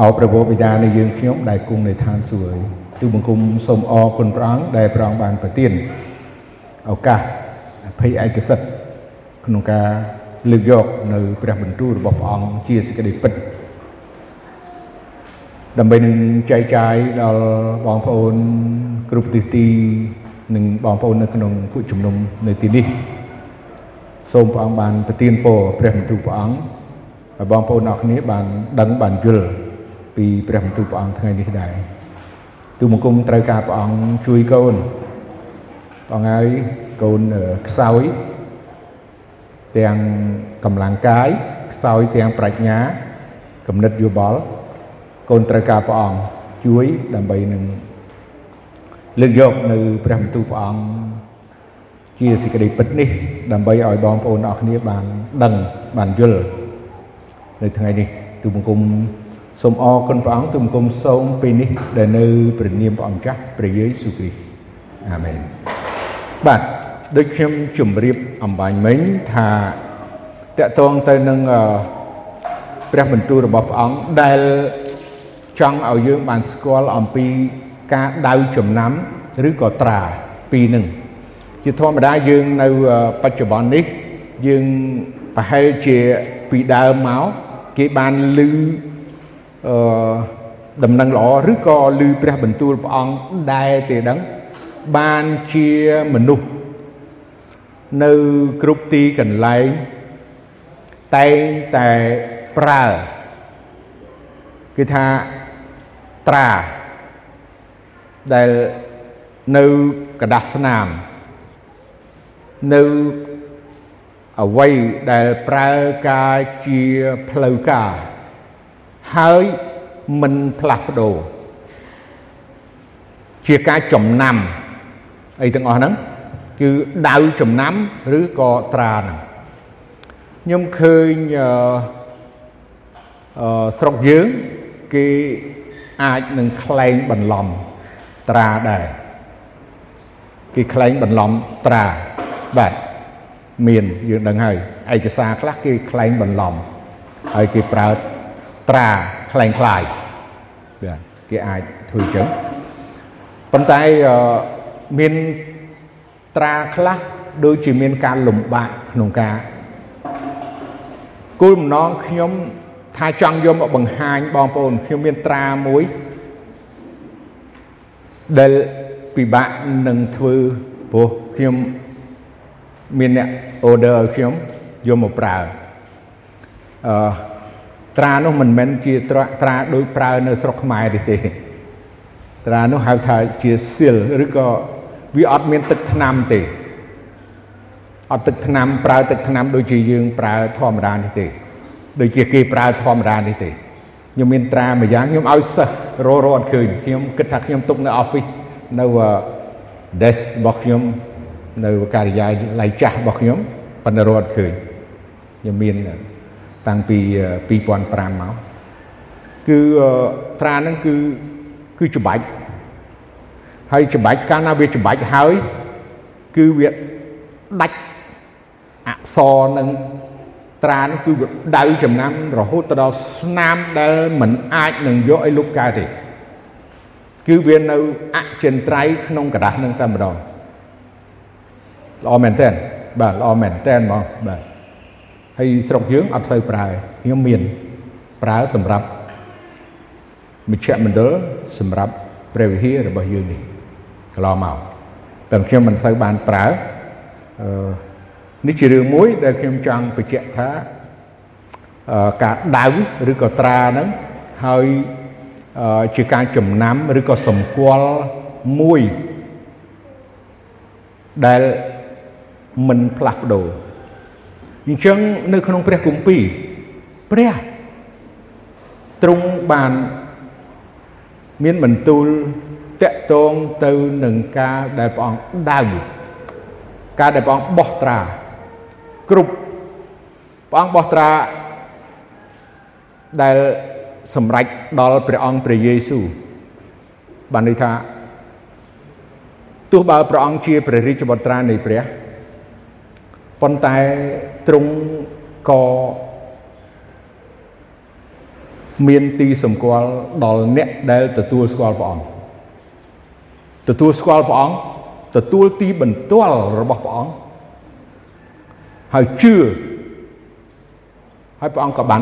អោព្រះបិតានៃយើងខ្ញុំដែលគង់នៅឋានសួគ៌ទូបង្គំសូមអរគុណព្រះអង្គដែលព្រះអង្គបានប្រទានឱកាសអភ័យឯកសិទ្ធក្នុងការលើកយកនៅព្រះបន្ទូលរបស់ព្រះអង្គជាសេចក្តីពិតដើម្បីនឹងចែកចាយដល់បងប្អូនគ្រប់ទិសទីនិងបងប្អូននៅក្នុងពួកជំនុំនៅទីនេះសូមព្រះអង្គបានប្រទានពរព្រះបន្ទូលព្រះអង្គឲ្យបងប្អូនអរគ្នាបានដឹងបានយល់ ពីព្រះបន្ទូលព្រះអង្គថ្ងៃនេះដែរទូបង្គំត្រូវការព្រះអង្គជួយកូនបងហើយកូនខ្សោយទាំងកម្លាំងកាយខ្សោយទាំងប្រាជ្ញាគំនិតយោបល់កូនត្រូវការព្រះអង្គជួយដើម្បីនឹងលើកយកនៅព្រះបន្ទូលព្រះអង្គជាសេចក្តីពិតនេះ ដើម្បីឲ្យបងប្អូនអរគ្នាបានដឹងបានយល់នៅថ្ងៃនេះទូបង្គំ សូមអរគុណព្រះអង្គទូបង្គំសូមពេលនេះដែលនៅព្រះនាមព្រះអង្គចាស់ព្រះយេស៊ូវគ្រីស្ទអាមែនបាទដូចខ្ញុំជម្រាបអំបញ្ញមិញថាតកតងទៅនឹងព្រះបន្ទូលរបស់ព្រះអង្គដែលចង់ឲ្យយើងបានស្គាល់អំពីការដៅចំណាំឬក៏ត្រាពីរនឹងជាធម្មតាយើងនៅបច្ចុប្បន្ននេះយើងប្រហែលជាពីដើមមកគេបានលឺ អឺដំណឹងល្អឬក៏លឺព្រះបន្ទូលព្រះអង្គដែរទេដឹងបានជាមនុស្សនៅគ្រប់ទីកន្លែងតែងតែប្រើគឺថាត្រាដែលនៅกระดาษស្នាមនៅអ្វីដែលប្រើការជាផ្លូវការ ហើយមិនផ្លាស់ប្ដូរជាការចំណាំអីទាំងអស់ហ្នឹងគឺដៅចំណាំឬក៏ត្រាហ្នឹងខ្ញុំឃើញអឺស្រុកយើងគេអាចនឹងក្លែងបន្លំត្រាដែរគេក្លែងបន្លំត្រាបាទមានយើងដឹងហើយឯកសារខ្លះគេក្លែងបន្លំហើយគេប្រើ ត្រាក្លែងខ្លាយបាទគេអាចធ្វើចឹងប៉ុន្តែមានត្រាខ្លះដូចជាមានការលំបាកក្នុងការគោលបំណងខ្ញុំថាចង់យកមកបង្ហាញបងប្អូនខ្ញុំមានត្រាមួយដែលពិបាកនឹងធ្វើព្រោះខ្ញុំមានអ្នក order ឲ្យខ្ញុំយកមកប្រើអឺ ត្រានោះមិនមែនជាត្រាត្រាដូចប្រើនៅស្រុកខ្មែរនេះទេ ត្រានោះហៅថាជាស៊ីលឬក៏វាអត់មានទឹកថ្នាំទេអត់ទឹកថ្នាំប្រើទឹកថ្នាំដូចជាយើងប្រើធម្មតានេះទេដូចជាគេប្រើធម្មតានេះទេខ្ញុំមានត្រាមួយយ៉ាងខ្ញុំឲ្យសិស្សររអត់ឃើញខ្ញុំគិតថាខ្ញុំទុកនៅ office នៅ desk របស់ខ្ញុំនៅការិយាល័យចាស់របស់ខ្ញុំប៉ុន្តែរត់ឃើញខ្ញុំមាន តាំងពី2005មកគឺត្រាហ្នឹងគឺគឺច្បាច់ហើយច្បាច់កាលណាវាច្បាច់ហើយគឺវាដាច់អក្សរនឹងត្រានេះគឺវាដៅចំណាំរហូតទៅដល់ស្នាមដែលមិនអាចនឹងយកឲ្យលុបកើតទេគឺវានៅអចិន្ត្រៃយ៍ក្នុងกระดาษនឹងតែម្ដងល្អមែនតើបាទល្អមែនតើហ្មងបាទ ហើយស្រុកយើងអត់សូវប្រើខ្ញុំមានប្រើសម្រាប់មជ្ឈមណ្ឌលសម្រាប់ព្រះវិហាររបស់យើងនេះកន្លងមកតែខ្ញុំមិនសូវបានប្រើអឺនេះជារឿងមួយដែលខ្ញុំចង់បញ្ជាក់ថាការដៅឬក៏ត្រាហ្នឹងហើយជាការចំណាំឬក៏សម្គាល់មួយដែលមិនផ្លាស់ប្ដូរ អញ្ចឹងនៅក្នុងព្រះគម្ពីរព្រះទ្រង់បានមានបន្ទូលតកតងទៅនឹងការដែលព្រះអង្គដៅការដែលព្រះអង្គបោះត្រាគ្រប់ព្រះអង្គបោះត្រាដែលសម្រេចដល់ព្រះអង្គព្រះយេស៊ូវបានន័យថាទោះបើព្រះអង្គជាព្រះរាជបុត្រានៃព្រះប៉ុន្តែ ទ្រង់ក៏មានទីសម្គាល់ដល់អ្នកដែលទទួលស្គាល់ព្រះអង្គទទួលស្គាល់ព្រះអង្គទទួលទីបន្ទាល់របស់ព្រះអង្គហើយជឿហើយព្រះអង្គក៏បាន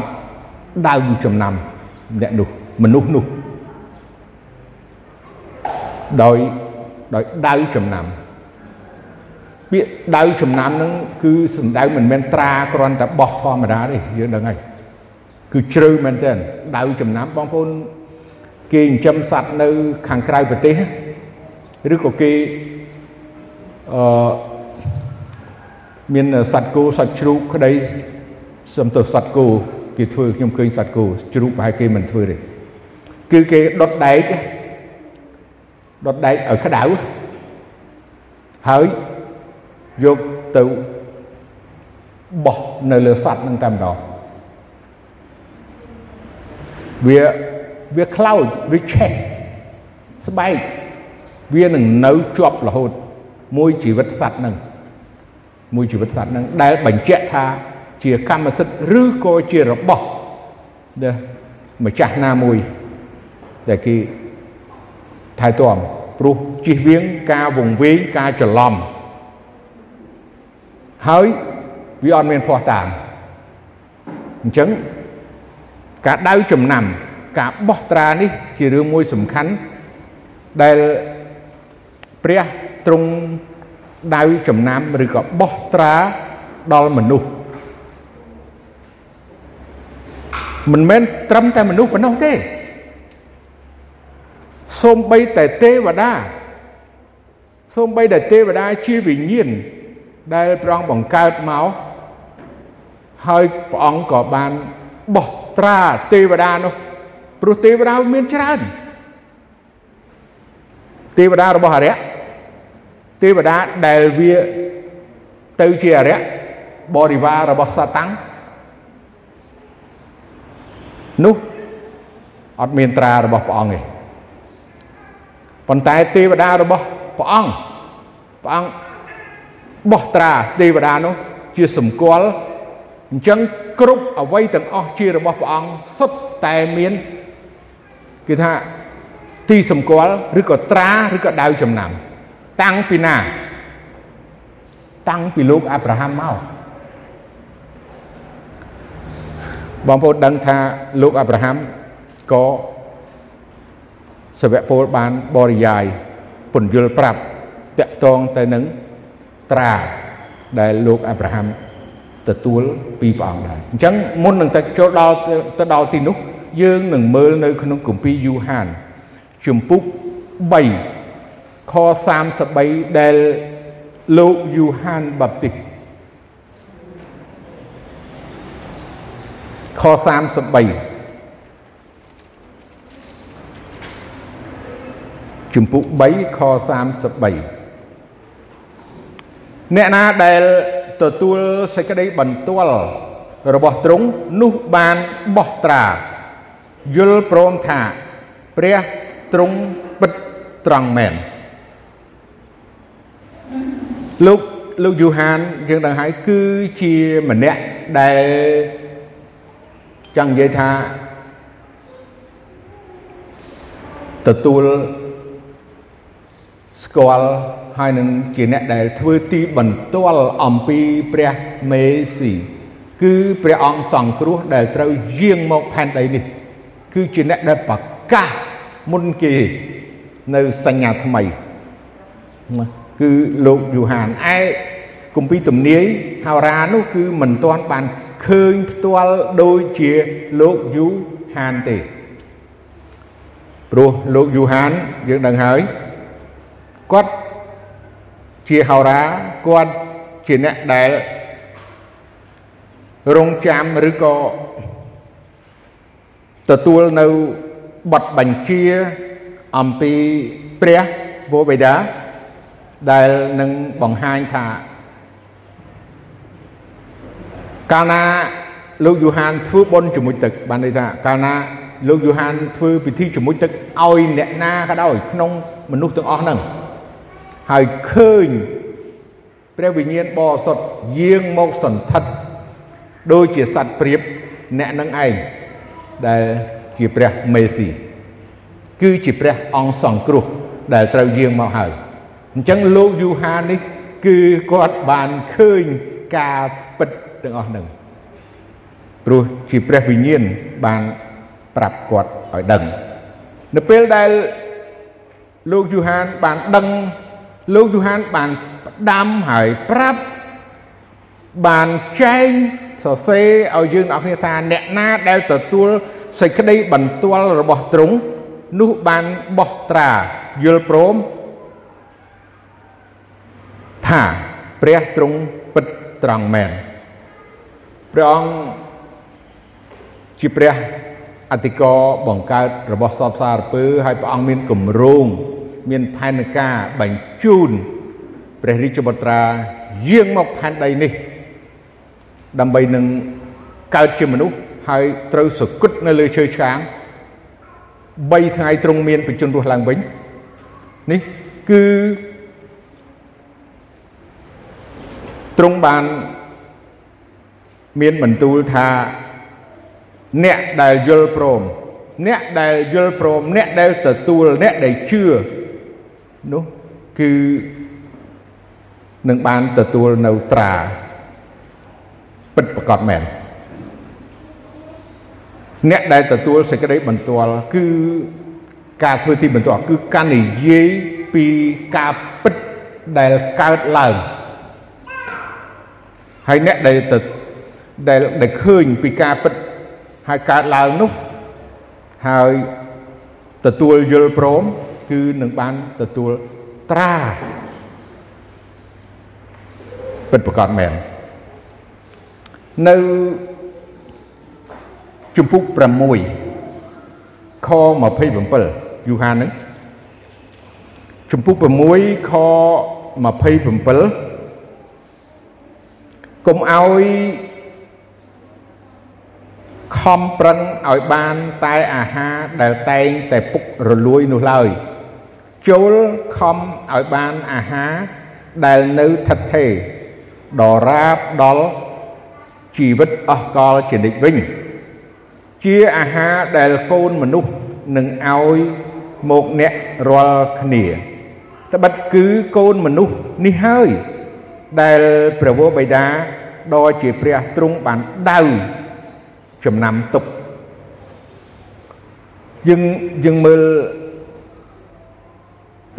ដៅចំណាំអ្នកនោះមនុស្សនោះដោយដោយដៅចំណាំ ពាក្យដៅចំណាំហ្នឹងគឺសំដៅមិនមែនត្រាគ្រាន់តែបោះធម្មតាទេយើងដឹងហើយគឺជ្រៅមែនទែនដៅចំណាំបងប្អូនគេចិញ្ចឹមសត្វនៅខាងក្រៅប្រទេសឬក៏គេអឺមានសត្វគោសត្វជ្រូកក្តីសំទោសសត្វគោគេធ្វើខ្ញុំឃើញសត្វគោជ្រូកប្រហែលគេមិនធ្វើទេគឺគេដុតដែកដុតដែកឲ្យក្តៅហើយ យកទៅបោះនៅលើសត្វនឹងតែម្ដងវាវាខ្លោចវាឆេះស្បែកវានឹងនៅជាប់រហូត មួយជីវិតសត្វនឹងមួយជីវិតសត្វនឹងដែលបញ្ជាក់ថា ជាកម្មសិទ្ធិឬក៏ជារបស់ដែលម្ចាស់ណាមួយដែលគេថែទាំព្រោះជិះវៀងការវង្វេងការច្រឡំ ហើយវាអត់មានភ័ស្តុតាងអញ្ចឹងការដៅចំណាំ ការបោះត្រានេះ ជារឿងមួយសំខាន់ដែលព្រះទ្រង់ដៅចំណាំឬក៏បោះត្រាដល់មនុស្សមិនមែនត្រឹមតែមនុស្សប៉ុណ្ណោះទេសូម្បីតែទេវតាសូម្បីតែទេវតាជាវិញ្ញាណ ដែលព្រះអង្គបង្កើតមកហើយព្រះអង្គក៏បានបោះត្រាទេវតានោះព្រោះទេវតាមានច្រើនទេវតារបស់អរិយទេវតាដែលវាទៅជាអរិយបរិវាររបស់សាតាំងនោះអត់មានត្រារបស់ព្រះអង្គទេប៉ុន្តែទេវតារបស់ព្រះអង្គព្រះអង្គ បោះត្រាទេវតានោះជាសម្គាល់អញ្ចឹងគ្រប់អវ័យទាំងអស់ជារបស់ព្រះអង្គសុទ្ធតែមានគេថាទីសម្គាល់ឬក៏ត្រាឬក៏ដាវចំណាំ តាំងពីណា តាំងពីលោកអាប់រ៉ាហាំមកបងប្អូនដឹងថាលោកអាប់រ៉ាហាំក៏សាវកពលបានបរិយាយពន្យល់ប្រាប់តកតងទៅនឹង ត្រាដែលលោកអាប់រ៉ាហាំទទួលពីព្រះអង្គដែរអញ្ចឹងមុននឹងទៅចូលដល់ទៅដល់ទីនោះយើងនឹងមើលនៅក្នុងគម្ពីរយូហានជំពូក3ខ33ដែលលោកយូហានបាប់ទីសខ33ជំពូក3ខ33 អ្នកណាដែលទទួលសេចក្តីបន្ទាល់របស់ទ្រង់នោះបានបោះត្រាយល់ព្រមថាព្រះទ្រង់ពិតត្រង់មែនលោកលោកយូហានយើងដឹងហើយគឺជាម្នាក់ដែលចង់និយាយថាទទួលស្គាល់ ហើយនឹងជាអ្នកដែលធ្វើទីបន្ទាល់អំពីព្រះមេស៊ីគឺព្រះអង្គសង្គ្រោះដែលត្រូវយាងមកផែនដីនេះ គឺជាអ្នកដែលប្រកាសមុនគេនៅសញ្ញាថ្មីគឺលោកយូហានឯគម្ពីរទំនាយហោរានោះគឺមិនទាន់បានឃើញផ្ទាល់ដូចជាលោកយូហានទេព្រោះលោកយូហានយើងដឹងហើយគាត់ ជាហោរាគាត់ជាអ្នកដែលរងចាំឬក៏ទទួលនៅបទបញ្ជាអំពីព្រះវរបិតាដែលនឹងបង្ហាញថាកាលណាលោកយូហានធ្វើបុណ្យជាមួយទឹកបានន័យថាកាលណាលោកយូហានធ្វើពិធីជាមួយទឹកឲ្យអ្នកណាក៏ដោយក្នុងមនុស្សទាំងអស់ហ្នឹង ហើយឃើញព្រះវិញ្ញាណបរិសុទ្ធយាងមកសន្ធិដ្ឋដូចជាសត្វព្រាបអ្នកនឹងឯងដែលជាព្រះមេស៊ីគឺជាព្រះអង្គសង្គ្រោះដែលត្រូវយាងមកហើយអញ្ចឹងលោកយូហាននេះ គឺគាត់បានឃើញការពិតទាំងអស់ហ្នឹងព្រោះជាព្រះវិញ្ញាណបានប្រាប់គាត់ឲ្យដឹង នៅពេលដែលលោកយូហានបានដឹង លោកយូហានបានផ្ដាំហើយប្រាប់បានចែងសរសេរឲ្យយើងអ្នកគ្នាថាអ្នកណាដែលទទួលសេចក្តីបន្ទាល់របស់ទ្រង់នោះបានបោះត្រាយល់ព្រមថាព្រះទ្រង់ពិតត្រង់មែនព្រះអង្គជាព្រះអធិការបង្កើតរបស់សពសារពើហើយព្រះអង្គមានគម្រោង មានផែនការបញ្ជូនព្រះរាជបុត្រាយាងមកផែនដីនេះ ដើម្បីនឹងកើតជាមនុស្សហើយត្រូវសគត់នៅលើឈើឆ្កាង3ថ្ងៃទ្រង់មានបញ្ជនរស់ឡើងវិញនេះគឺទ្រង់បានមានបន្ទូលថាអ្នកដែលយល់ព្រមអ្នកដែលយល់ព្រមអ្នកដែលទទួលអ្នកដែលជឿ នោះគឺនឹងបានទទួលនៅត្រាពិតប្រកបមែនអ្នកដែលទទួលសេចក្តីបន្ទាល់គឺការធ្វើទីបន្ទាល់គឺការនិយាយពីការពិតដែលកើតឡើងហើយអ្នកដែលដែលដែលឃើញពីការពិតហើយកើតឡើងនោះហើយទទួលយល់ព្រម គឺនឹងបានទទួលត្រាពិតប្រកបមែននៅជំពូក6ខ27យូហានហ្នឹងជំពូក6ខ27កុំឲ្យខំប្រឹងឲ្យបានតែអាហារដែលតែងតែពុករលួយនោះឡើយ ចូលខំឲ្យបានអាហារដែលនៅថិតថេរដរាបដល់ជីវិតអស់កលជានិច្ចវិញ ជាអាហារដែលកូនមនុស្សនឹងឲ្យមកអ្នករាល់គ្នាត្បិតគឺកូនមនុស្សនេះហើយ ដែលព្រះវរបិតាដ៏ជាព្រះទ្រង់បានដៅចំណាំទុកយើងយើងមើល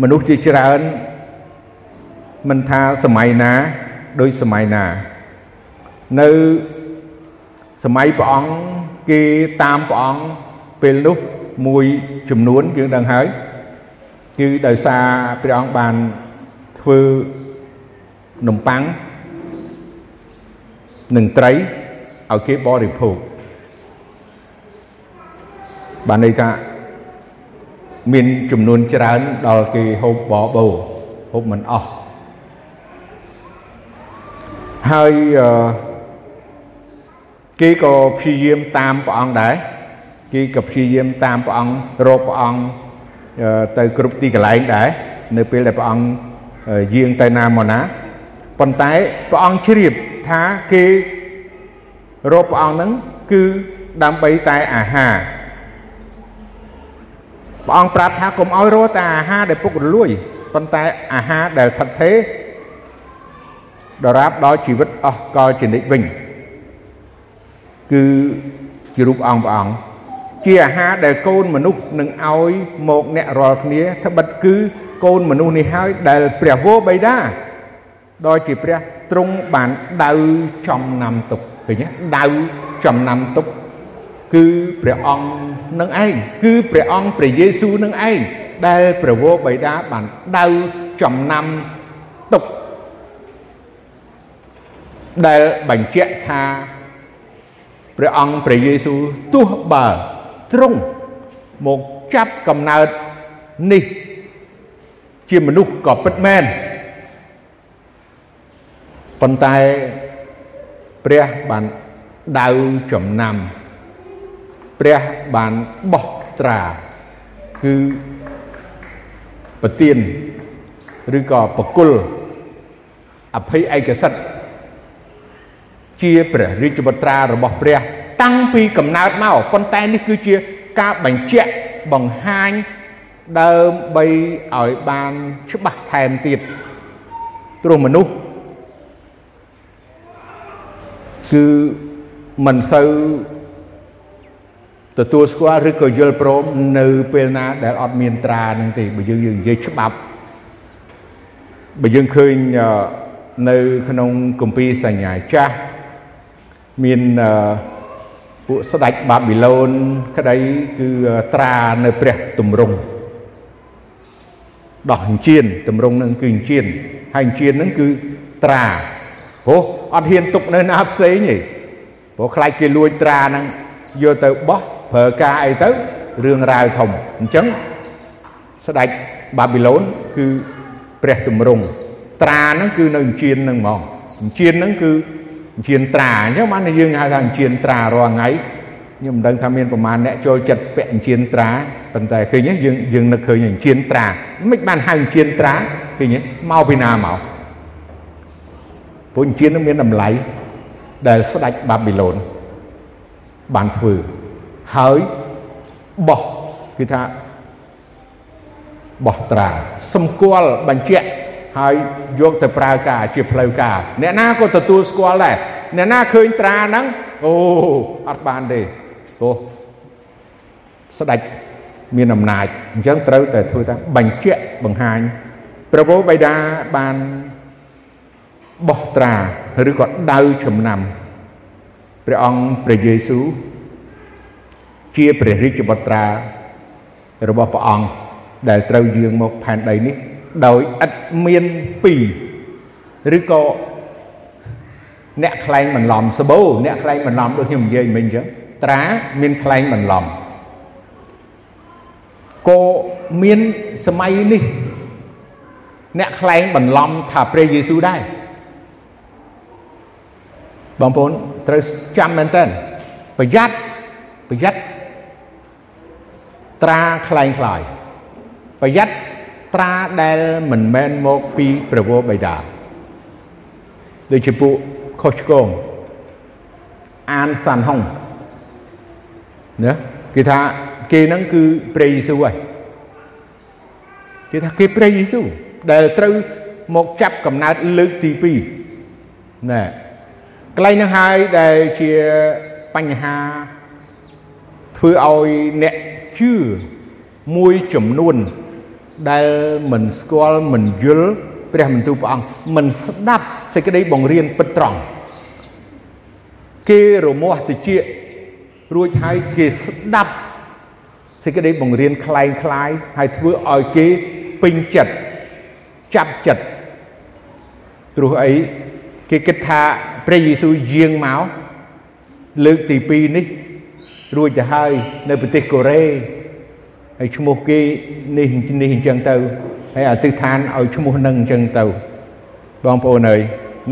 មនុស្សជាច្រើនមិនថាសម័យណាដោយសម័យណា នៅសម័យព្រះអង្គគេតាមព្រះអង្គពេលនោះមួយចំនួនយើងដឹងហើយគឺដោយសារព្រះអង្គបានធ្វើនំប៉័ងនិងត្រីឲ្យគេបរិភោគបានន័យថា មានចំនួនច្រើនដល់គេហូបបបោហូបមិនអស់ហើយអឺគេក៏ព្យាយាមតាមព្រះអង្គដែរគេក៏ព្យាយាមតាមព្រះអង្គរកព្រះអង្គទៅគ្រប់ទីកន្លែងដែរនៅពេលដែលព្រះអង្គយាងទៅណាមកណាប៉ុន្តែព្រះអង្គជ្រាបថាគេរកព្រះអង្គហ្នឹងគឺដើម្បីតែអាហារ ព្រះអង្គប្រាប់ថាកុំឲ្យរកតែអាហារដែលពុករលួយប៉ុន្តែអាហារដែលថិតថេរដរាបដល់ជីវិតអស់កលជានិច្ចវិញគឺជារូបអង្គព្រះអង្គជាអាហារដែលកូនមនុស្សនឹងឲ្យមកអ្នករាល់គ្នាត្បិតគឺកូនមនុស្សនេះហើយដែលព្រះវរបិតាដ៏ជាព្រះទ្រង់បានដៅចំណាំទុកឃើញទេដៅចំណាំទុកគឺព្រះអង្គ នឹងឯងគឺព្រះអង្គព្រះយេស៊ូវនឹងឯងដែលព្រះវរបិតាបានដៅចំណាំទុកដែលបញ្ជាក់ថាព្រះអង្គព្រះយេស៊ូវទោះបើទ្រង់មកចាប់កំណើតនេះ ជាមនុស្សក៏ពិតមែនប៉ុន្តែព្រះបានដៅចំណាំ ព្រះបានបោះត្រាគឺប្រទៀនឬក៏បកុលអភ័យឯកសិទ្ធជាព្រះរាជបុត្រារបស់ព្រះ តាំងពីកំណើតមកប៉ុន្តែនេះគឺជាការបញ្ជាក់បង្ហាញដើម្បីឲ្យបានច្បាស់ថែមទៀតព្រោះមនុស្សគឺមិនសូវ ទទួលស្គាល់ឬក៏យល់ព្រមនៅពេលណាដែលអត់មានត្រានឹងទេបើយើងយើងនិយាយច្បាប់បើយើងឃើញនៅក្នុងគម្ពីរសញ្ញាចាស់មានពួកស្ដេចបាប៊ីឡូនក្តីគឺត្រានៅព្រះទម្រង់ដោះអញ្ជៀនទម្រង់នឹងគឺអញ្ជៀនហើយអញ្ជៀននឹងគឺត្រាព្រោះអត់ហ៊ានទុកនៅណាផ្សេងទេព្រោះខ្លាចគេលួចត្រាហ្នឹងយកទៅបោះ ប្រើការអីទៅរឿងរ៉ាវធំអញ្ចឹងស្ដេចបាប៊ីឡូនគឺព្រះទម្រង់ត្រាហ្នឹងគឺនៅអញ្ជៀនហ្នឹងហ្មងអញ្ជៀនហ្នឹងគឺអញ្ជៀនត្រាអញ្ចឹងបានតែយើងហៅថាអញ្ជៀនត្រារាល់ថ្ងៃខ្ញុំមិនដឹងថាមានប្រមាណអ្នកចូលចិត្តពាក់អញ្ជៀនត្រាប៉ុន្តែឃើញយើងយើងនឹកឃើញអញ្ជៀនត្រាមិនបានហៅអញ្ជៀនត្រាឃើញមកពីណាមកព្រោះអញ្ជៀននឹងមានតម្លៃដែលស្ដេចបាប៊ីឡូនបានធ្វើ ហើយបោះគឺថាបោះត្រាសម្គាល់បញ្ជាក់ហើយយកទៅប្រើការជាផ្លូវការអ្នកណាក៏ទទួលស្គាល់ដែរអ្នកណាឃើញត្រាហ្នឹងអូអត់បានទេព្រោះស្ដេចមានអំណាចអញ្ចឹងត្រូវតែធ្វើតាមបញ្ជាក់បង្ហាញព្រះពោបិតាបានបោះត្រាឬក៏ដៅចំណាំព្រះអង្គព្រះយេស៊ូវ ជាព្រះរាជបុត្រារបស់ព្រះអង្គដែលត្រូវយាងមកផែនដីនេះដោយឥតមានពីរឬក៏អ្នកខ្លែងបន្លំសបោអ្នកខ្លែងបន្លំដូចខ្ញុំនិយាយមិញអញ្ចឹងត្រាមានខ្លែងបន្លំក៏មានសម័យនេះអ្នកខ្លែងបន្លំថាព្រះយេស៊ូវដែរបងប្អូនត្រូវចាំមែនតើប្រយ័ត្នប្រយ័ត្ន ត្រាខ្លែងខ្លាយប្រយ័ត្នត្រាដែលមិនមែនមកពីព្រះវរបិតាដូចជាពួកខុសឆ្គងអានសាន់ហុងណាគេថាគេហ្នឹងគឺព្រះយេស៊ូវហើយគេថាគេព្រះយេស៊ូវដែលត្រូវមកចាប់កំណើតលើកទី2ណែកន្លែងហ្នឹងហើយដែលជាបញ្ហាធ្វើឲ្យអ្នក ជឿមួយចំនួនដែលមិនស្គាល់មិនយល់ព្រះបន្ទូលព្រះអង្គមិនស្ដាប់សេចក្តីបង្រៀនពិតត្រង់គេរមាស់តិចរួចហើយគេស្ដាប់សេចក្តីបង្រៀនคล้ายคล้ายហើយធ្វើឲ្យគេពេញចិត្តចាប់ចិត្តព្រោះអីគេគិតថាព្រះយេស៊ូវយាងមកលើកទី2នេះ រួចទៅហើយនៅប្រទេសកូរ៉េហើយឈ្មោះគេនេះនេះអញ្ចឹងទៅហើយអធិដ្ឋានឲ្យឈ្មោះនឹងអញ្ចឹងទៅបងប្អូនអើយ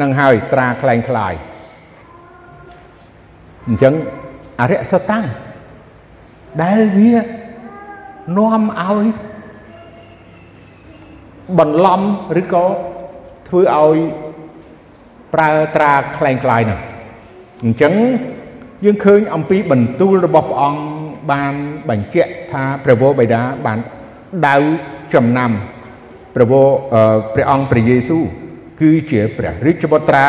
នឹងហើយត្រាខ្លែងខ្លាយអញ្ចឹងអរិយសតាំងដែលវានាំឲ្យបន្លំឬក៏ធ្វើឲ្យប្រើត្រាខ្លែងខ្លាយនោះអញ្ចឹង យើងឃើញអំពីបន្ទូលរបស់ព្រះអង្គបានបញ្ជាក់ថាព្រះវរបិតាបានដៅចំណាំព្រះវរព្រះអង្គព្រះយេស៊ូវគឺជាព្រះរាជបុត្រា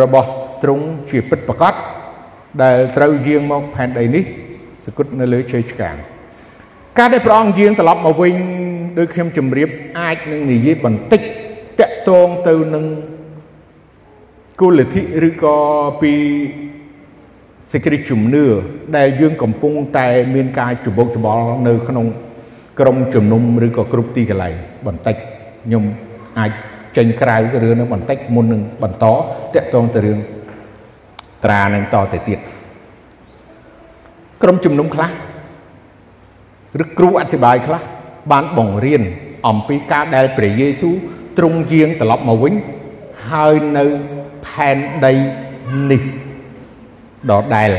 របស់ទ្រង់ជាពិតប្រកបដែលត្រូវយាងមកផែនដីនេះសគត់នៅលើជ័យឆ្កាងការដែលព្រះអង្គយាងត្រឡប់មកវិញដោយខ្ញុំជម្រាបអាចនឹងនិយាយបន្តិចតកតងទៅនឹងគោលលទ្ធិឬក៏ពី សេចក្តីជំនឿដែលយើងកំពុងតែមានការច្បុកច្បល់នៅក្នុងក្រុមជំនុំឬក៏គ្រប់ទីកន្លែងបន្តិចខ្ញុំអាចចេញក្រៅរឿងនឹងបន្តិចមុននឹងបន្តតកតងទៅរឿងត្រានឹងតទៅទៀតក្រុមជំនុំខ្លះឬគ្រូអធិប្បាយខ្លះបានបង្រៀនអំពីការដែលព្រះយេស៊ូវទ្រង់យាងត្រឡប់មកវិញហើយនៅផែនដីនេះ ដដែល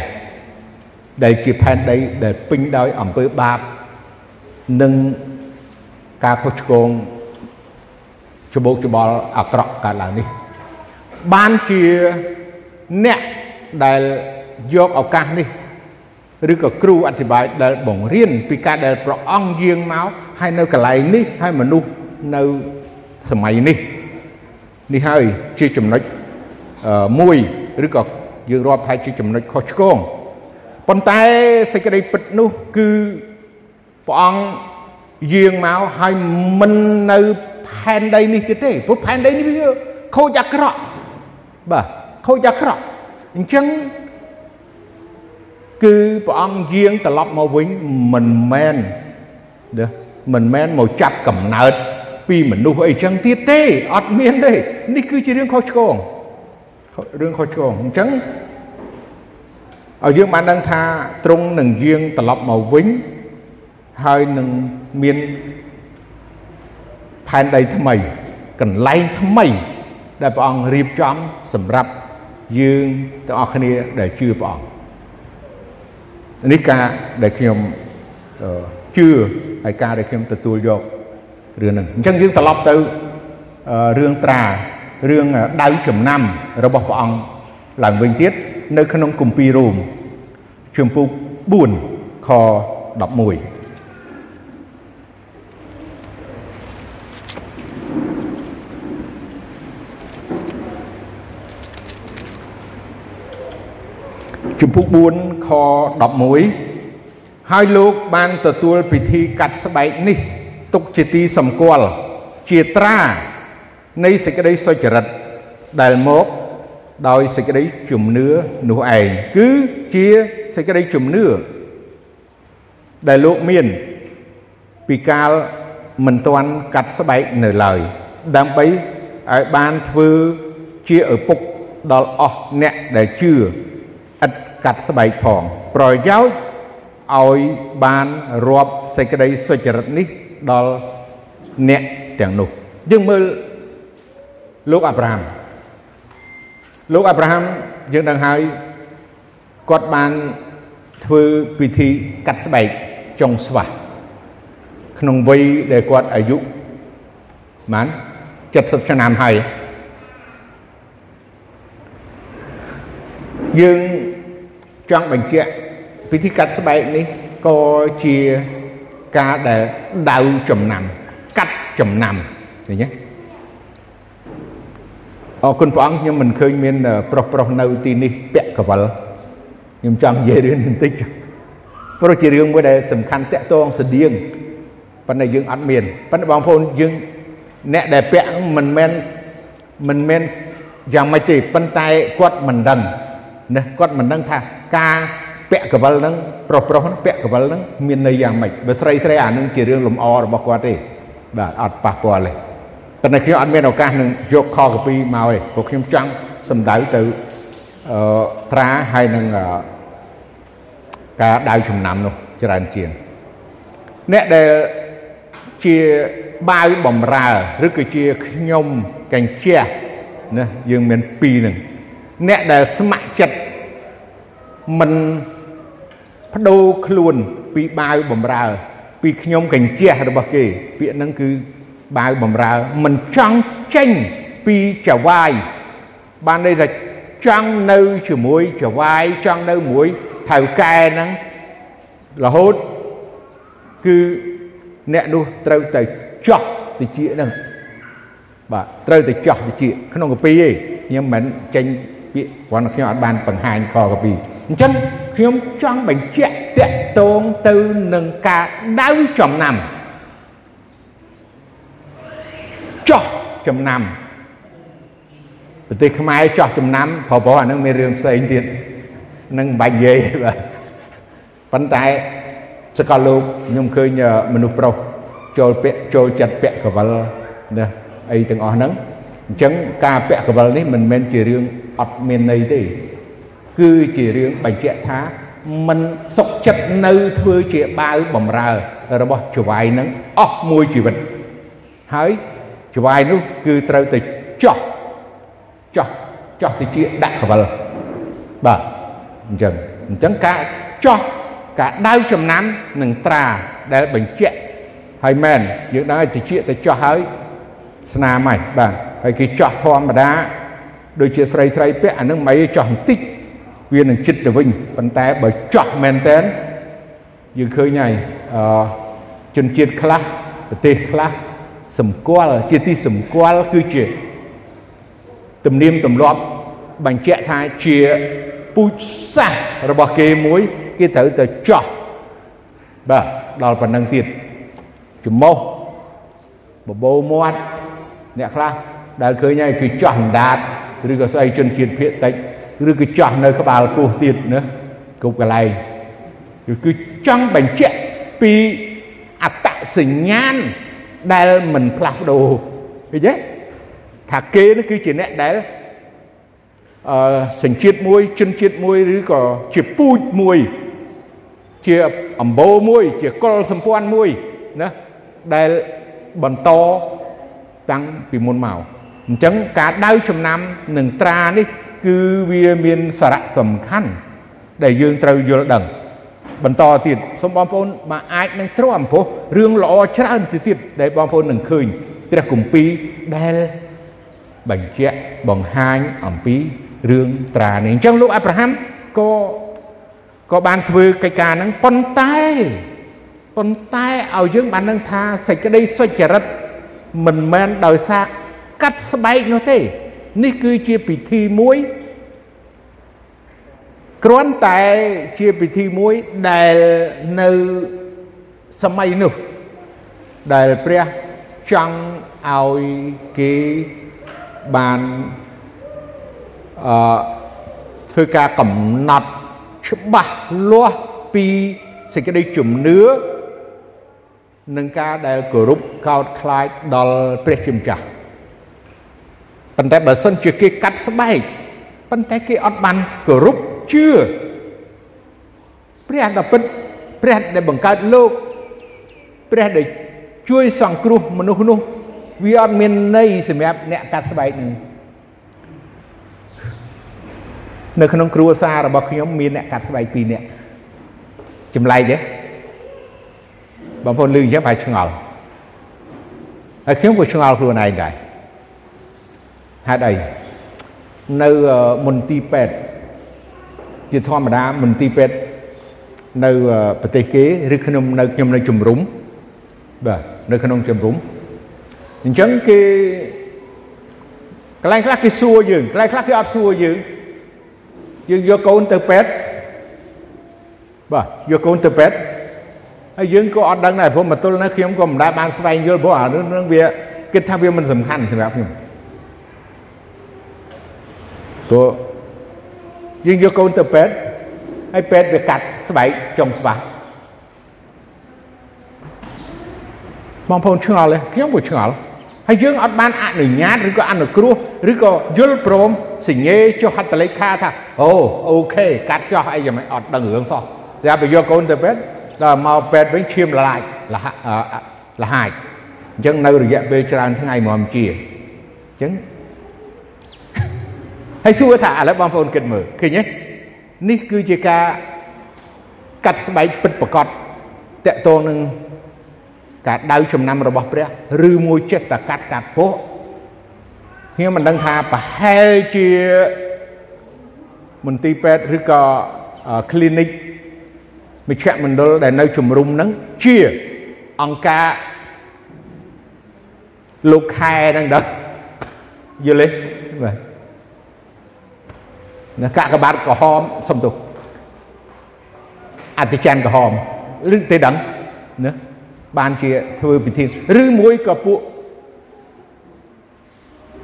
ដែលជាផែនដីដែលពេញដោយអំពើបាបនិងការខុសឆ្គងច្បោកច្បល់អាក្រក់កើតឡើងនេះបានជាអ្នកដែលយកឱកាសនេះឬក៏គ្រូអធិប្បាយដែលបង្រៀនពីការដែលព្រះអង្គយាងមកហើយនៅកន្លែងនេះហើយមនុស្សនៅសម័យនេះនេះហើយជាចំណុចមួយឬក៏ យើងរាប់ថាជាចំណុចខុសឆ្គងប៉ុន្តែសេចក្តីពិតនោះគឺព្រះអង្គយាងមកហើយមិននៅផែនដីនេះទៀតទេព្រោះផែនដីនេះវាខូចអាក្រក់បាទខូចអាក្រក់អញ្ចឹងគឺព្រះអង្គយាងត្រឡប់មកវិញមិនមែនណាមិនមែនមកចាប់កំណើតពីមនុស្សអីចឹងទៀតទេអត់មានទេនេះគឺជារឿងខុសឆ្គង រឿងខុសឆ្គងអញ្ចឹងឲ្យយើងបានដឹងថាទ្រង់នឹងយាងត្រឡប់មកវិញហើយនឹងមានផែនដីថ្មី កន្លែងថ្មី ដែលព្រះអង្គរៀបចំសម្រាប់យើងទាំងអស់គ្នាដែលជឿព្រះអង្គនេះការដែលខ្ញុំជឿហើយការដែលខ្ញុំទទួលយករឿងហ្នឹងអញ្ចឹងយើងត្រឡប់ទៅរឿងត្រា រឿងដៅចំណាំរបស់ព្រះអង្គឡើងវិញទៀតនៅក្នុងគម្ពីររ៉ូមជំពូក4ខ11ជំពូក4ខ11ហើយលោកបានទទួលពិធីកាត់ស្បែកនេះ ទុកជាទីសម្គាល់ជាត្រា នៃសេចក្តីសុចរិតដែលមកដោយសេចក្តីជំនឿនោះឯងគឺជាសេចក្តីជំនឿដែលលោកមានពីកាលមិនទាន់កាត់ស្បែកនៅឡើយដើម្បីឲ្យបានធ្វើជាឪពុកដល់អស់អ្នកដែលជឿឥតកាត់ស្បែកផងប្រយោជន៍ឲ្យបានរាប់សេចក្តីសុចរិតនេះដល់អ្នកទាំងនោះយើងមើល លោកអាប់រ៉ាហាំលោកអាប់រ៉ាហាំយើងដឹងហើយគាត់បានធ្វើពិធីកាត់ស្បែកចុងស្វាស់ក្នុងវ័យដែលគាត់អាយុបាន70ឆ្នាំហើយយើងចង់បញ្ជាក់ពិធីកាត់ស្បែកនេះក៏ជាការដែលដៅចំណាំ កាត់ចំណាំឃើញទេ អរគុណព្រះអង្គខ្ញុំមិនឃើញមានប្រុសប្រុសនៅទីនេះពាក់កវលខ្ញុំចង់និយាយរឿងបន្តិចព្រោះជារឿងមួយដែលសំខាន់តាក់ទងស្តៀងប៉ុន្តែយើងអត់មានប៉ុន្តែបងប្អូនយើងអ្នកដែលពាក់មិនមែនមិនមែនយ៉ាងម៉េចទេប៉ុន្តែគាត់មិនដឹងណាគាត់មិនដឹងថាការពាក់កវិលហ្នឹងប្រុសប្រុសពាក់កវិលហ្នឹងមានន័យយ៉ាងម៉េចបើស្រីស្រីអានឹងជារឿងលំអរបស់គាត់ទេបាទអត់ប៉ះពាល់ទេ ប៉ុន្តែខ្ញុំអត់មានឱកាសនឹងយកខកពីមកទេព្រោះខ្ញុំចង់សម្ដៅទៅអឺត្រាហើយនឹងការដៅចំណាំនោះច្រើនជាងអ្នកដែលជាបាវបំរើឬក៏ជាខ្ញុំកញ្ជះណាយើងមានពីរនឹងអ្នកដែលស្ម័គ្រចិត្តមិនបដូរខ្លួនពីបាវបំរើ ពីខ្ញុំកញ្ជះរបស់គេ ពាក្យហ្នឹងគឺ បាវបំរើមិនចង់ចេញពីចវាយបានន័យថាចង់នៅជាមួយចវាយចង់នៅមួយថៅកែហ្នឹងរហូតគឺអ្នកនោះត្រូវទៅចោះតិចហ្នឹងបាទត្រូវទៅចោះតិចក្នុងកាពីឯងខ្ញុំមិនចេញពាក្យគ្រាន់តែខ្ញុំអត់បានបង្ហាញខកាពីអញ្ចឹងខ្ញុំចង់បញ្ជាក់តកតងទៅនឹងការដៅចំណាំ ចោះចំណាំប្រទេសខ្មែរចោះចំណាំព្រោះព្រោះអានឹងមានរឿងផ្សេងទៀតនឹងមិនបាច់និយាយបាទប៉ុន្តែសកលលោកខ្ញុំឃើញមនុស្សប្រុសចូលពាក់ចូលចិត្តពាក់កវលណាអីទាំងអស់ហ្នឹងអញ្ចឹងការពាក់កវលនេះមិនមែនជារឿងអត់មានន័យទេគឺជារឿងបញ្ជាក់ថាមិនសុខចិត្តនៅធ្វើជាបាវបំរើរបស់ចវាយនឹងអស់មួយជីវិតហើយ ចវាយនោះគឺត្រូវទៅចោះចោះចោះទៅជាដាក់កវលបាទអញ្ចឹងអញ្ចឹងការចោះការដៅចំណាំនឹងត្រាដែលបញ្ជាក់ហើយមែនយើងដឹងឲ្យតិចទៅចោះហើយស្នាមហើយបាទហើយគេចោះធម្មតាដូចជាស្រីស្រីពាក់អានឹងមិនចោះបន្តិចវានឹងចិត្តទៅវិញប៉ុន្តែបើចោះមែនតើយើងឃើញហើយអឺជនជាតិខ្លះប្រទេសខ្លះ សម្គាល់ជាទីសម្គាល់គឺជាទំនៀមទម្លាប់បញ្ជាក់ថាជាពូជសាសរបស់គេមួយគេត្រូវទៅចោះបាទដល់ប៉ុណ្ណឹងទៀតចំមោះបបោមាត់អ្នកខ្លះដែលឃើញហើយគឺចោះអណ្ដាតឬក៏ស្អីជនជាតិភៀកតិចឬក៏ចោះនៅក្បាលពោះទៀតណាគ្រប់កន្លែងគឺចង់បញ្ជាក់ពីអត្តសញ្ញាណ ដែលមិនផ្លាស់ប្ដូរឃើញទេថាគេនេះគឺជាអ្នកដែលអឺសញ្ជាតិមួយជនជាតិមួយឬក៏ជាពូជមួយ ជាអំបូរមួយ ជាកុលសម្ព័ន្ធមួយណាដែលបន្តតាំងពីមុនមកអញ្ចឹងការដៅចំណាំនឹងត្រានេះ គឺវាមានសារៈសំខាន់ដែលយើងត្រូវយល់ដឹង បន្តទៀតសូមបងប្អូនមកអាចនឹងទ្រាំព្រោះរឿងល្អច្រើនទៅទៀតដែលបងប្អូននឹងឃើញព្រះគម្ពីរដែលបញ្ជាក់បង្ហាញអំពីរឿងត្រានេះអញ្ចឹងលោកអាប់រ៉ាហាំក៏ក៏បានធ្វើកិច្ចការហ្នឹងប៉ុន្តែប៉ុន្តែឲ្យយើងបាននឹងថាសេចក្តីសុចរិតមិនមែនដោយសារកាត់ស្បែកនោះទេ នេះគឺជាពិធីមួយ គ្រាន់តែជាពិធីមួយដែលនៅសម័យនោះដែលព្រះចង់ឲ្យគេបានអឺធ្វើការកំណត់ច្បាស់លាស់ពីសេចក្តីជំនឿនឹងការដែលគោរពកោតខ្លាចដល់ព្រះជាម្ចាស់ប៉ុន្តែបើសិនជាគេកាត់ស្បែកប៉ុន្តែគេអត់បានគោរព ជឿព្រះដ៏ពិតព្រះដែលបង្កើតលោកព្រះដែលជួយសង្គ្រោះមនុស្សនោះវាអត់មានន័យសម្រាប់អ្នកកាត់ស្បែកនឹងនៅក្នុងគ្រួសាររបស់ខ្ញុំមានអ្នកកាត់ស្បែក2នាក់ចម្លែកទេបងប្អូនឮអញ្ចឹងប្រហែលឆ្ងល់ហើយខ្ញុំក៏ឆ្ងល់ខ្លួនឯងដែរហេតុអីនៅមន្ទីរពេទ្យ ជាធម្មតាមន្ទីរពេទ្យនៅប្រទេសគេឬខ្ញុំនៅខ្ញុំនៅជំរុំបាទនៅក្នុងជំរុំអញ្ចឹងគេកន្លែងខ្លះគេសួរយើងកន្លែងខ្លះគេអត់សួរយើងយើងយកកូនទៅពេទ្យបាទយកកូនទៅពេទ្យហើយយើងក៏អត់ដឹងដែរព្រោះមកទល់នៅខ្ញុំក៏មិនដែលបានស្វែងយល់ព្រោះអារឿងហ្នឹងវាគិតថាវាមិនសំខាន់សម្រាប់ខ្ញុំព្រោះ យើងយកកូនទៅពេទ្យហើយពេទ្យវាកាត់ស្បែកចុងស្បាបងប្អូនឆ្ងល់ទេខ្ញុំក៏ឆ្ងល់ហើយយើងអត់បានអនុញ្ញាតឬក៏អនុគ្រោះឬក៏យល់ព្រមសញ្ញេចុះហត្ថលេខាថាអូអូខេកាត់ចោះអីយ៉ាងម៉េចអត់ដឹងរឿងសោះស្រាប់តែយកកូនទៅពេទ្យដល់មកពេទ្យវិញឈាមលឡាចលហាចអញ្ចឹងនៅរយៈពេលច្រើនថ្ងៃមកជាអញ្ចឹង ហើយសួរថាឥឡូវបងប្អូនគិតមើលឃើញទេនេះគឺជាការកាត់ស្បែកពិតប្រកបតកតងនឹងការដៅចំណាំរបស់ព្រះឬមួយចិត្តតែកាត់កាត់ពោះខ្ញុំមិនដឹងថាប្រហែលជាមន្ទីរពេទ្យឬក៏ clinic មជ្ឈមណ្ឌលដែលនៅជំរុំហ្នឹងជាអង្គការលោកខែហ្នឹងដែរយល់ទេបាទណា កាកបាទក្រហមសំទុះអតិច័នក្រហមឬទេដឹងណាបានជាធ្វើពិធីឬមួយក៏ពួក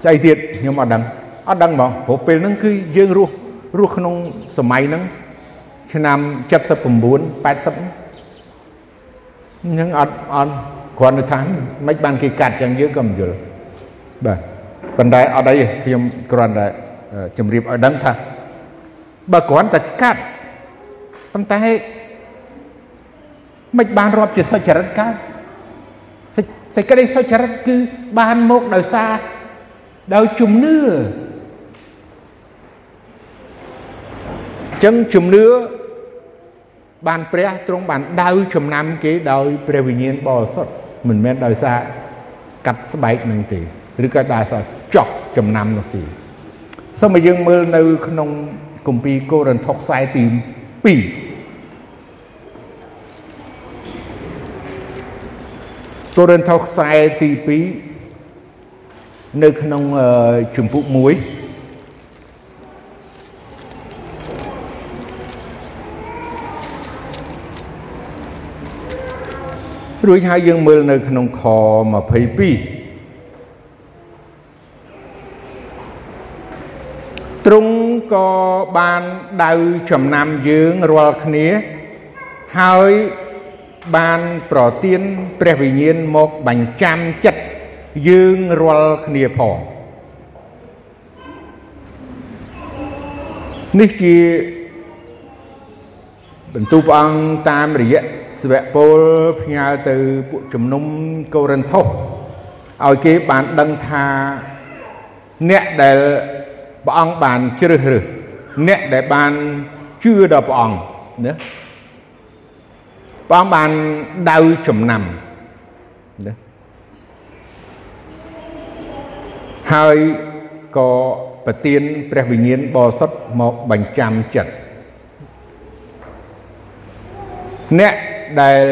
ស្អីទៀតខ្ញុំអត់ដឹងអត់ដឹងហ្មងព្រោះពេលហ្នឹងគឺយើងរស់រស់ក្នុងសម័យហ្នឹងឆ្នាំ79 80ហ្នឹងអត់អត់គ្រាន់តែថាមិនបានគេកាត់ចឹងយើងក៏មិនយល់បាទប៉ុន្តែអត់អីខ្ញុំគ្រាន់តែជម្រាបឲ្យដឹងថា បើគ្រាន់តែកាត់ប៉ុន្តែមិនបានរាប់ជាសុចរិតកើតសេចក្តីសុចរិតគឺបានមកដោយសារដោយជំនឿចឹងជំនឿបានព្រះទ្រង់បានដៅចំណាំគេដោយព្រះវិញ្ញាណបរិសុទ្ធមិនមែនដោយសារកាត់ស្បែកនឹងទេឬក៏ដោយសារចោះចំណាំនោះទេសូមឲ្យយើងមើលនៅក្នុង គម្ពីរកូរិនថុសខ្សែទី2កូរិនថុសខ្សែទី2នៅក្នុងជំពូក1រួចហើយយើងមើលនៅក្នុងខ22 ទ្រង់ក៏បានដៅចំណាំយើងរាល់គ្នា ហើយបានប្រទានព្រះវិញ្ញាណមកបញ្ចាំចិត្តយើងរាល់គ្នាផងនេះជាបន្ទូលព្រះអង្គតាមរយៈស្វៈពលផ្ញើទៅពួកជំនុំកូរិនថូសឲ្យគេបានដឹងថាអ្នកដែល ព្រះអង្គបានជ្រើសរើសអ្នកដែលបានជឿដល់ព្រះអង្គណាព្រះអង្គបានដៅចំណាំណាហើយក៏ប្រទានព្រះវិញ្ញាណបរិសុទ្ធមកបញ្ចាំចិត្តអ្នកដែល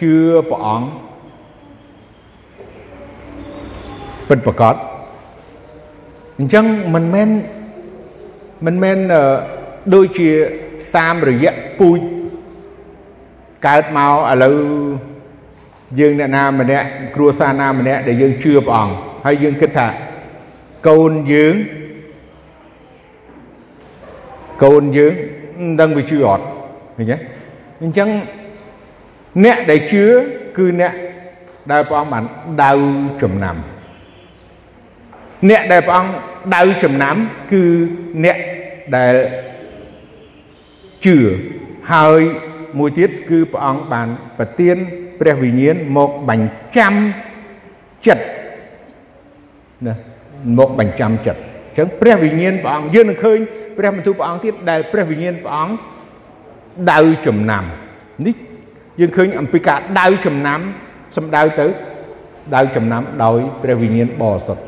ជឿព្រះអង្គពិតប្រកប អញ្ចឹងមិនមែនមិនមែនដូចជាតាមរយៈពូជកើតមកឥឡូវយើងអ្នកណាម្នាក់គ្រួសារណាម្នាក់ដែលយើងជឿព្រះអង្គហើយយើងគិតថាកូនយើងកូនយើងមិនដឹងវាជឿអត់ឃើញទេអញ្ចឹងអ្នកដែលជឿគឺអ្នកដែលព្រះអង្គបានដៅចំណាំ អ្នកដែលព្រះអង្គដៅចំណាំគឺអ្នកដែលជឿហើយមួយទៀតគឺព្រះអង្គបានប្រទានព្រះវិញ្ញាណមកបញ្ចាំចិត្តណាមកបញ្ចាំចិត្តអញ្ចឹងព្រះវិញ្ញាណព្រះអង្គយើងនឹងឃើញព្រះបន្ទូលព្រះអង្គទៀតដែលព្រះវិញ្ញាណព្រះអង្គដៅចំណាំនេះយើងឃើញអំពីការដៅចំណាំសំដៅទៅដៅចំណាំដោយព្រះវិញ្ញាណបរិសុទ្ធ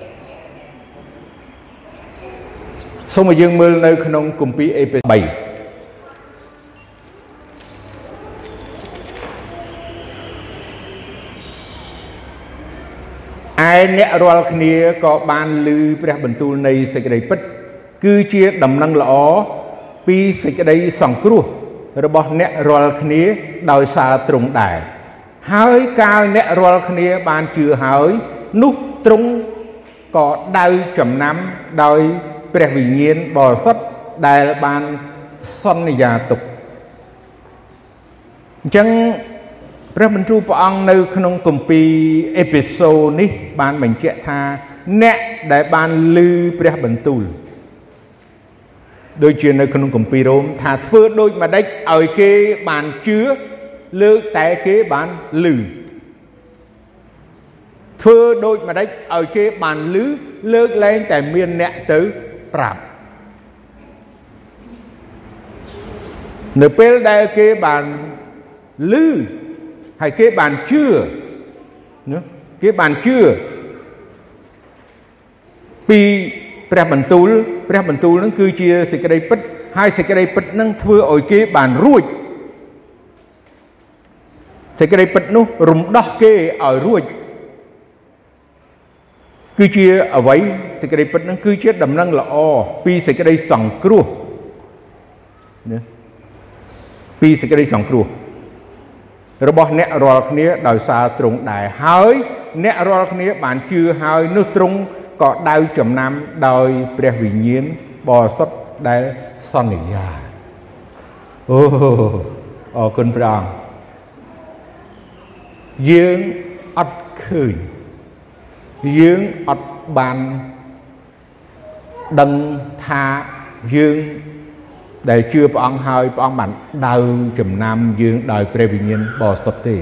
សូមឲ្យយើងមើលនៅក្នុងគម្ពីរអេពេ3ឯអ្នករាល់គ្នាក៏បានឮព្រះបន្ទូលនៃសេចក្តីពិត គឺជាដំណឹងល្អពីសេចក្តីសង្គ្រោះរបស់អ្នករាល់គ្នាដោយសារទ្រង់ដែរហើយកាលអ្នករាល់គ្នាបានជឿហើយនោះទ្រង់ក៏ដៅចំណាំដោយ ព្រះវិញ្ញាណបរិសុទ្ធដែលបានសន្យាទុកអញ្ចឹងព្រះបន្ទូលព្រះអង្គនៅ ក្នុងគម្ពីរអេពីសូតនេះ បានបញ្ជាក់ថា អ្នកដែលបានឮព្រះបន្ទូលដូចជានៅក្នុងគម្ពីររ៉ូមថាធ្វើដូចម្ដេចឲ្យគេបានជឿលើកតែគេបានឮធ្វើដូចម្ដេចឲ្យគេបានឮលើកលែងតែមានអ្នកទៅ ប្រាប់នៅពេលដែលគេបានឮហើយគេបានជឿណាគេបានជឿពីព្រះបន្ទូលព្រះបន្ទូលនឹងគឺជាសេចក្តីពិតហើយសេចក្តីពិតនឹងធ្វើឲ្យគេបានរួចសេចក្តីពិតនោះរំដោះគេឲ្យរួច គឺជាអ្វីសេចក្តីពិតនឹងគឺជាដំណឹងល្អពីសេចក្តីសង្គ្រោះណាពីសេចក្តីសង្គ្រោះរបស់អ្នករាល់គ្នាដោយសារទ្រង់ដែរហើយអ្នករាល់គ្នាបានជឿហើយនោះទ្រង់ក៏ដៅចំណាំដោយព្រះវិញ្ញាណបរិសុទ្ធដែលសន្យាអូអរគុណព្រះអង្គយើងអត់ឃើញ យើងអត់បានដឹងថាយើងដែលជឿព្រះអង្គហើយព្រះអង្គបានដៅចំណាំយើងដោយព្រះវិញ្ញាណបរិសុទ្ធទេ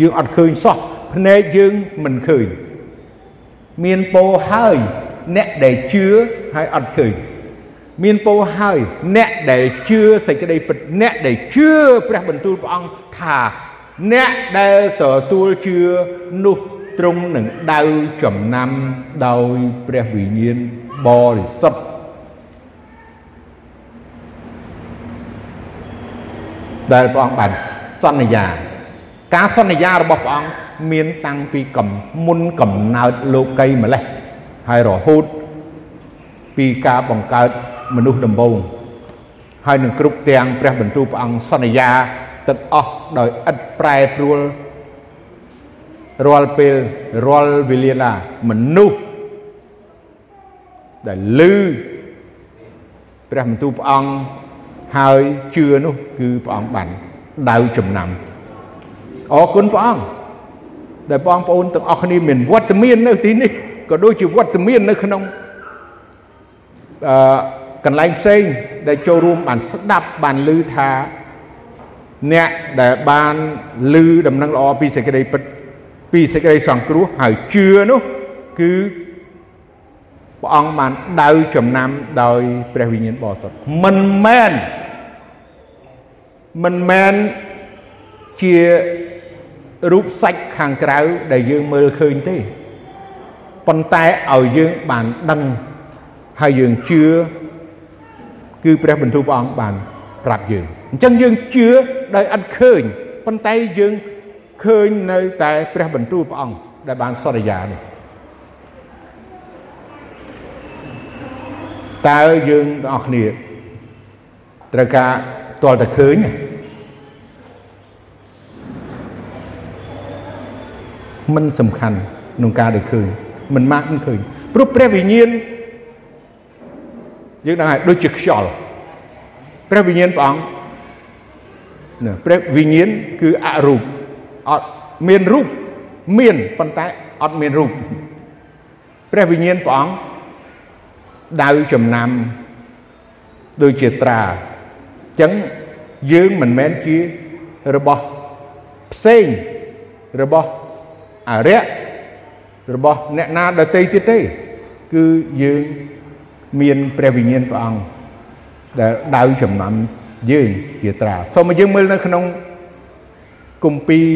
យើងអត់ឃើញសោះភ្នែកយើងមិនឃើញមានពោហើយអ្នកដែលជឿហើយអត់ឃើញមានពោហើយអ្នកដែលជឿសេចក្តីពិតអ្នកដែលជឿព្រះបន្ទូលព្រះអង្គថាអ្នកដែលទទួលជឿនោះ ទ្រង់នឹងដៅចំណាំដោយព្រះវិញ្ញាណបរិសុទ្ធដែលព្រះអង្គបានសន្យា ការសន្យារបស់ព្រះអង្គមានតាំងពីកំមុនកំណើតលោកីម្លេះហើយរហូតពីការបង្កើតមនុស្សដំបូងហើយនឹងគ្រប់ទាំងព្រះបន្ទូលព្រះអង្គសន្យាទឹកអស់ដោយឥតប្រែប្រួល រាល់ពេលរាល់វេលាណាមនុស្សដែលលឺព្រះបន្ទូលព្រះអង្គហើយជឿនោះគឺព្រះអង្គបានដៅចំណាំអរគុណព្រះអង្គដែលបងប្អូនទាំងអស់គ្នាមានវត្តមាននៅទីនេះក៏ដូចជាវត្តមាននៅក្នុងអឺកន្លែងផ្សេងដែលចូលរួមបានស្ដាប់បានឮថាអ្នកដែលបានឮដំណឹងល្អពីសេចក្តីពិត ពីសេចក្តីសង្គ្រោះហើយជឿនោះគឺព្រះអង្គបានដៅចំណាំដោយព្រះវិញ្ញាណបរិសុទ្ធមិនមែនមិនមែនជារូបសាច់ខាងក្រៅដែលយើងមើលឃើញទេប៉ុន្តែឲ្យយើងបានដឹងហើយយើងជឿគឺព្រះបន្ទូលព្រះអង្គបានប្រាប់យើងអញ្ចឹងយើងជឿដោយអត់ឃើញប៉ុន្តែយើង ឃើញនៅតែព្រះបន្ទូលព្រះអង្គដែលបានសន្យានេះតើយើងទាំងអស់គ្នាត្រូវការទាល់តែឃើញมันសំខាន់ក្នុងការដែលឃើញមិនម៉ាក់មិនឃើញព្រោះព្រះវិញ្ញាណយើងដឹងហើយដូចជាខ្យល់ព្រះវិញ្ញាណព្រះអង្គណាព្រះវិញ្ញាណគឺអរូប អត់មានរូបមានប៉ុន្តែអត់មានរូបព្រះវិញ្ញាណព្រះអង្គដៅចំណាំដូចជាត្រាអញ្ចឹងយើងមិនមែនជារបស់ផ្សេងរបស់អរិយរបស់អ្នកណាដទៃទៀតទេ គឺយើងមានព្រះវិញ្ញាណព្រះអង្គដែលដៅចំណាំយើងជាត្រាសូមយើងមើលនៅក្នុង គម្ពីរ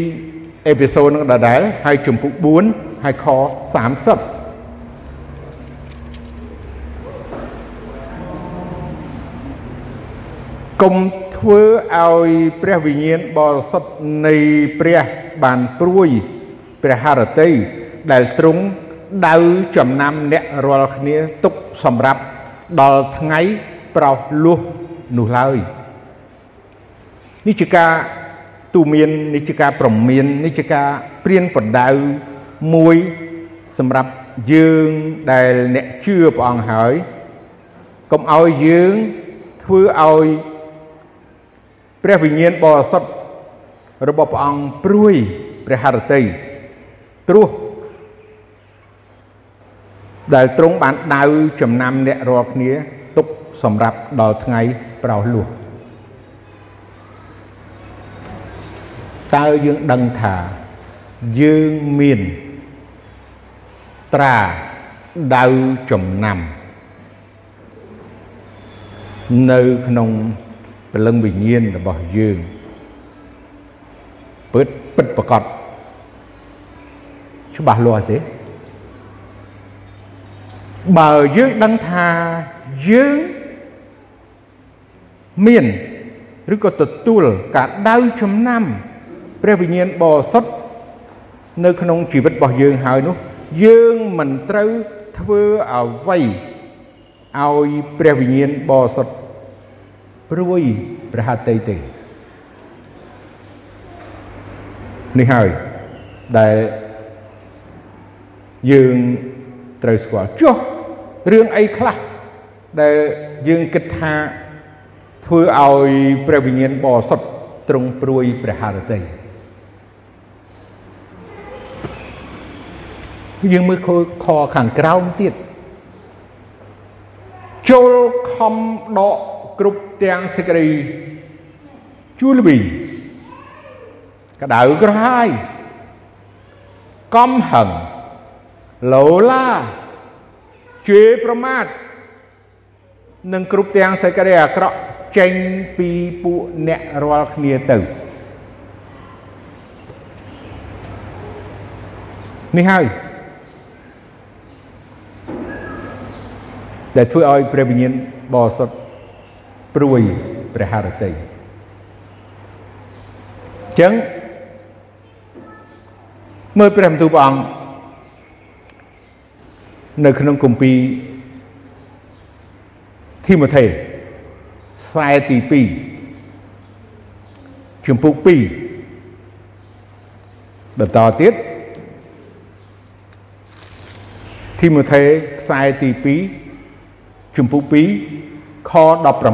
អេពីសូតនឹងដដែលហើយជំពូក4ហើយខ30កុំធ្វើឲ្យព្រះវិញ្ញាណបរិសុទ្ធនៃព្រះបានព្រួយព្រះハរតីដែលទ្រង់ដៅចំណាំអ្នករាល់គ្នាទុកសម្រាប់ដល់ថ្ងៃប្រោសលោះនោះឡើយនេះជាការ ទូមាននេះជាការប្រមាននេះជាការព្រៀនប្រដៅមួយសម្រាប់យើងដែលអ្នកជឿព្រះអង្គហើយកុំឲ្យយើងធ្វើឲ្យព្រះវិញ្ញាណបរិសុទ្ធរបស់ព្រះអង្គព្រួយព្រះハរតីព្រោះដែលទ្រង់បានដៅចំណាំអ្នករាល់គ្នាទុកសម្រាប់ដល់ថ្ងៃប្រោសលោះ តើយើងដឹងថាយើងមានត្រាដៅចំណាំ នៅក្នុងព្រលឹងវិញ្ញាណរបស់យើងពិតពិតប្រកបច្បាស់លាស់ទេបើយើងដឹងថាយើងមានឬក៏ទទួលការដៅចំណាំ ព្រះវិញ្ញាណបរិសុទ្ធនៅក្នុងជីវិតរបស់យើងហើយនោះ យើងមិនត្រូវធ្វើអ្វីឲ្យព្រះវិញ្ញាណបរិសុទ្ធព្រួយព្រះហត្ថីទេនេះហើយដែលយើងត្រូវស្គាល់ចុះរឿងអីខ្លះដែលយើងគិតថាធ្វើឲ្យព្រះវិញ្ញាណបរិសុទ្ធទ្រង់ព្រួយព្រះハរតី យើងមើលខខាងក្រោមទៀតចូលខំដកគ្រប់ទាំងសេចក្តីជួលវីក្តៅក្រហាយកំហឹងលោឡាជេរប្រមាថនិងគ្រប់ទាំងសេចក្តីអាក្រក់ចេញពីពួកអ្នករាល់គ្នាទៅនេះហើយ ដែលធ្វើឲ្យព្រះវិញ្ញាណបរិសុទ្ធព្រួយព្រះハរតីចឹងមើលព្រះបន្ទូលព្រះអង្គនៅក្នុងគម្ពីរធីម៉ូថេខ្សែទី2ជំពូក2បន្តទៀតធីម៉ូថេខ្សែទី2 ជំពូក2ខ19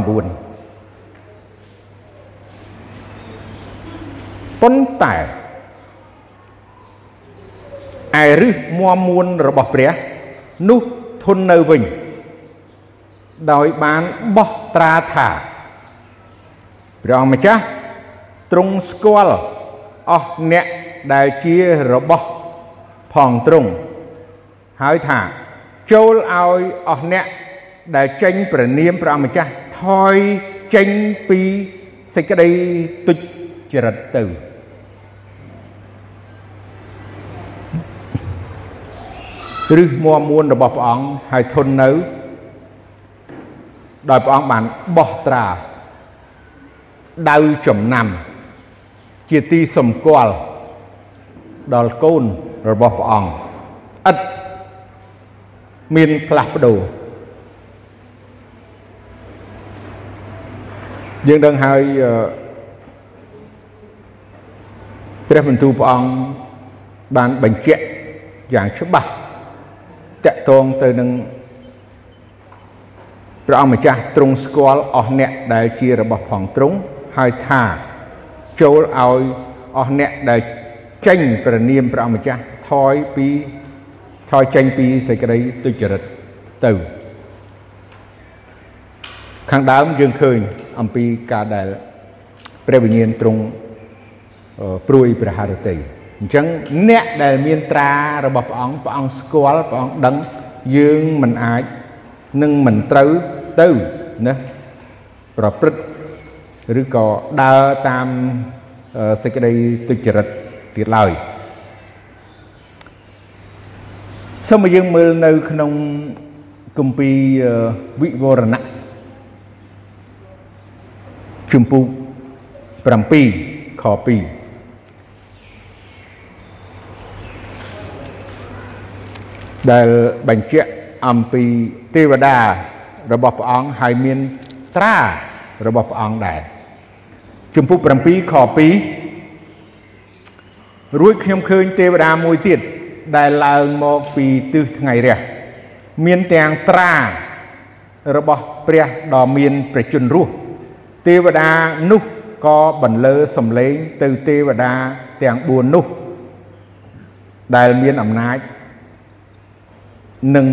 ប៉ុន្តែឯរឹសមមួនរបស់ព្រះនោះធន់នៅវិញ ដោយបានបោះត្រាថាព្រះអង្គម្ចាស់ទ្រង់ស្គាល់អស់អ្នកដែលជារបស់ផងទ្រង់ហើយថាចូលឲ្យអស់អ្នក ដែលចេញព្រះនាមព្រះម្ចាស់ថយចេញពីសេចក្តីទុច្ចរិតទៅឬមមួនរបស់ព្រះអង្គហើយធន់នៅដោយព្រះអង្គបានបោះត្រាដៅចំណាំ ជាទីសម្គាល់ដល់កូនរបស់ព្រះអង្គឥតមានផ្លាស់ប្ដូរ យើងដឹងហើយព្រះបន្ទូលព្រះអង្គបានបញ្ជាក់យ៉ាងច្បាស់តកតងទៅនឹងព្រះអង្គម្ចាស់ទ្រង់ស្គាល់អស់អ្នកដែលជារបស់ផងទ្រង់ហើយថាចូលឲ្យអស់អ្នកដែលចេញព្រះនាមព្រះអង្គម្ចាស់ថយពីថយចេញពីសេចក្តីទុច្ចរិតទៅខាងដើមយើងឃើញ អំពីការដែលព្រះវិញ្ញាណទ្រង់ព្រួយព្រះハរតីអញ្ចឹងអ្នកដែលមានត្រារបស់ព្រះអង្គព្រះអង្គស្គាល់ព្រះអង្គដឹងយើងមិនអាចនឹងមិនត្រូវទៅណាប្រព្រឹត្តឬក៏ដើរតាមសេចក្តីទុច្ចរិតទៀតឡើយសូមឲ្យយើងមើលនៅក្នុងគម្ពីរវិវរណៈ ជំពូក7ខ2ដែលបញ្ជាក់អំពីទេវតារបស់ព្រះអង្គហើយមានត្រារបស់ព្រះអង្គដែរជំពូក7ខ2រួចខ្ញុំឃើញទេវតាមួយទៀតដែលឡើងមកពីទិសថ្ងៃរះមានទាំងត្រារបស់ព្រះដ៏មានព្រះជន្មរស់ ទេវតានោះក៏បន្លឺសំឡេងទៅទេវតាទាំង4នោះ ដែលមានអំណាចនឹង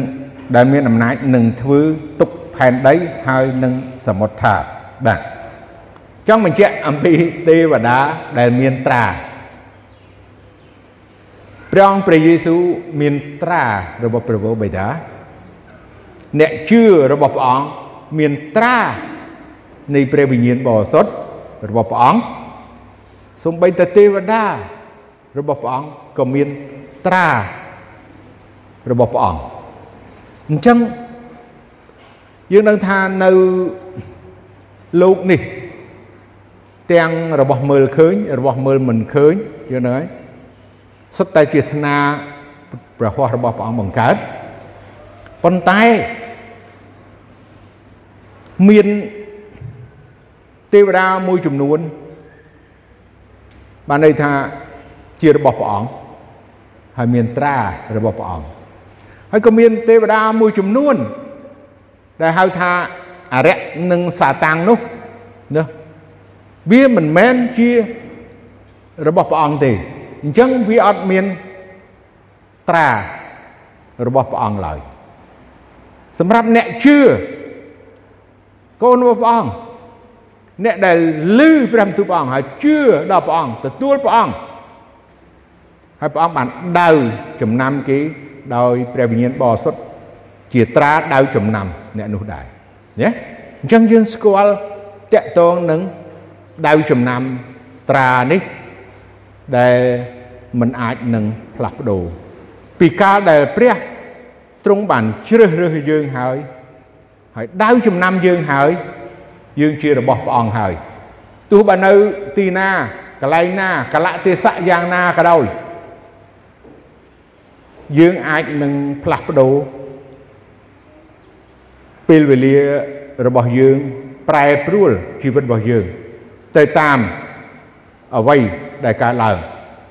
ដែលមានអំណាចនឹងធ្វើទុកផែនដីហើយនឹងសមុទ្រថាបាទចង់បញ្ជាក់អំពីទេវតាដែលមានត្រាព្រះអង្គព្រះយេស៊ូវមានត្រារបស់ព្រះវរបិតាអ្នកជឿរបស់ព្រះអង្គមានត្រា នៃព្រះវិញ្ញាណបរិសុទ្ធរបស់ព្រះអង្គសូម្បីតែទេវតារបស់ព្រះអង្គក៏មានត្រារបស់ព្រះអង្គអញ្ចឹងយើងដឹងថានៅលោកនេះ ទាំងរបស់មើលឃើញ របស់មើលមិនឃើញយើងដឹងហើយសុទ្ធតែជាស្នាព្រះហស្ថរបស់ព្រះអង្គបង្កើតប៉ុន្តែមាន ទេវតាមួយចំនួនបានន័យថាជារបស់ព្រះអង្គហើយមានត្រារបស់ព្រះអង្គហើយក៏មានទេវតាមួយចំនួន ដែលហៅថាអរិយនិងសាតាំងនោះណាវាមិនមែនជារបស់ព្រះអង្គទេអញ្ចឹងវាអត់មានត្រារបស់ព្រះអង្គឡើយសម្រាប់អ្នកជឿកូនរបស់ព្រះអង្គ អ្នកដែលឮព្រះបន្ទូលព្រះអង្គហើយជឿដល់ព្រះអង្គទទួលព្រះអង្គហើយព្រះអង្គបានដៅចំណាំគេដោយព្រះវិញ្ញាណបរិសុទ្ធជាត្រាដៅចំណាំអ្នកនោះដែរណាអញ្ចឹងយើងស្គាល់តកតងនឹងដៅចំណាំត្រានេះដែលមិនអាចនឹងផ្លាស់ប្ដូរពីកាលដែលព្រះទ្រង់បានជ្រើសរើសយើងហើយហើយដៅចំណាំយើងហើយ យើងជារបស់ព្រះអង្គហើយទោះបើនៅទីណាកន្លែងណាកលៈទេសៈយ៉ាងណាក៏ដោយយើងអាចនឹងផ្លាស់ប្ដូរពេលវេលារបស់យើងប្រែប្រួលជីវិតរបស់យើង ទៅតាមអ្វីដែលកើតឡើង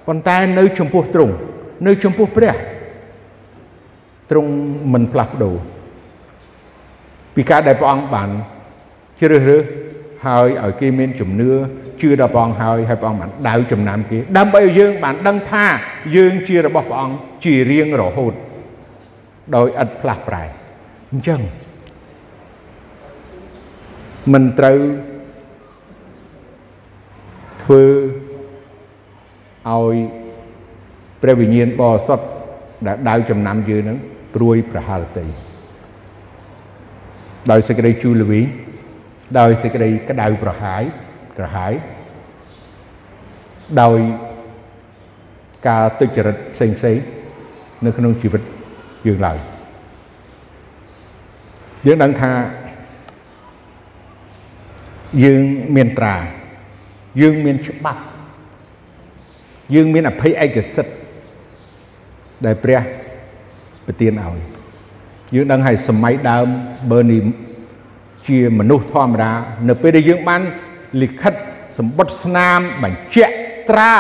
ប៉ុន្តែនៅចំពោះទ្រង់នៅចំពោះព្រះទ្រង់មិនផ្លាស់ប្ដូរពីការដែលព្រះអង្គបាន ជ្រើសរើសហើយឲ្យគេមានជំនឿជឿដល់ព្រះអង្គហើយហើយព្រះអង្គបានដៅចំណាំគេដើម្បីឲ្យយើងបានដឹងថាយើងជារបស់ព្រះអង្គជារៀងរហូតដោយឥតផ្លាស់ប្រែអញ្ចឹងមិនត្រូវធ្វើឲ្យព្រះវិញ្ញាណបរិសុទ្ធដែលដៅចំណាំយើងនឹងព្រួយប្រហែលទេដោយសេចក្តីជូរល្វីង ដោយសេចក្តីក្តៅប្រហាយក្រហាយដោយការទុច្ចរិតផ្សេងផ្សេងនៅក្នុងជីវិតយើងឡើយយើងដឹងថាយើងមានត្រា យើងមានច្បាប់យើងមានអភ័យឯកសិទ្ធដែលព្រះប្រទានឲ្យយើងដឹងហើយសម័យដើមបើនេះ ជាមនុស្សធម្មតានៅពេលដែលយើងបានលិខិតសម្បត្តិស្នាមបញ្ជាក់ត្រា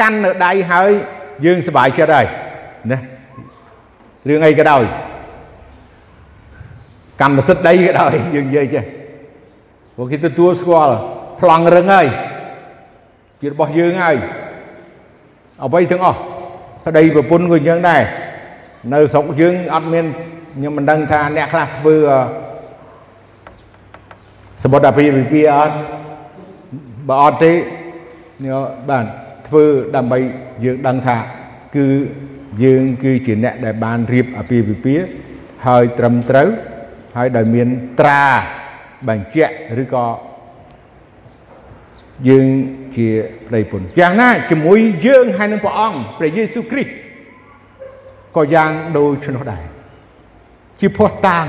កាន់នៅដៃហើយយើងសប្បាយចិត្តហើយណារឿងអីក៏ដោយកម្មសិទ្ធិដីក៏ដោយយើងនិយាយចេះព្រោះគេទទួលស្គាល់ប្លង់រឹងហើយជារបស់យើងហើយអ្វីទាំងអស់ប្តីប្រពន្ធក៏អញ្ចឹងដែរនៅស្រុកយើងអត់មានខ្ញុំមិនដឹងថាអ្នកខ្លះធ្វើ សម្បត្តិអាពាហ៍ពិពាហ៍អត់បើអត់ទេបានធ្វើដើម្បីយើងដឹងថាគឺយើងគឺជាអ្នកដែលបានរៀបអាពាហ៍ពិពាហ៍ហើយត្រឹមត្រូវហើយដោយមានត្រាបញ្ជាក់ឬក៏យើងជាប្តីប្រពន្ធយ៉ាងណាជាមួយយើងហើយនឹងព្រះអង្គព្រះយេស៊ូវគ្រីស្ទក៏យ៉ាងដូចនោះដែរជាភ័ស្តុតាង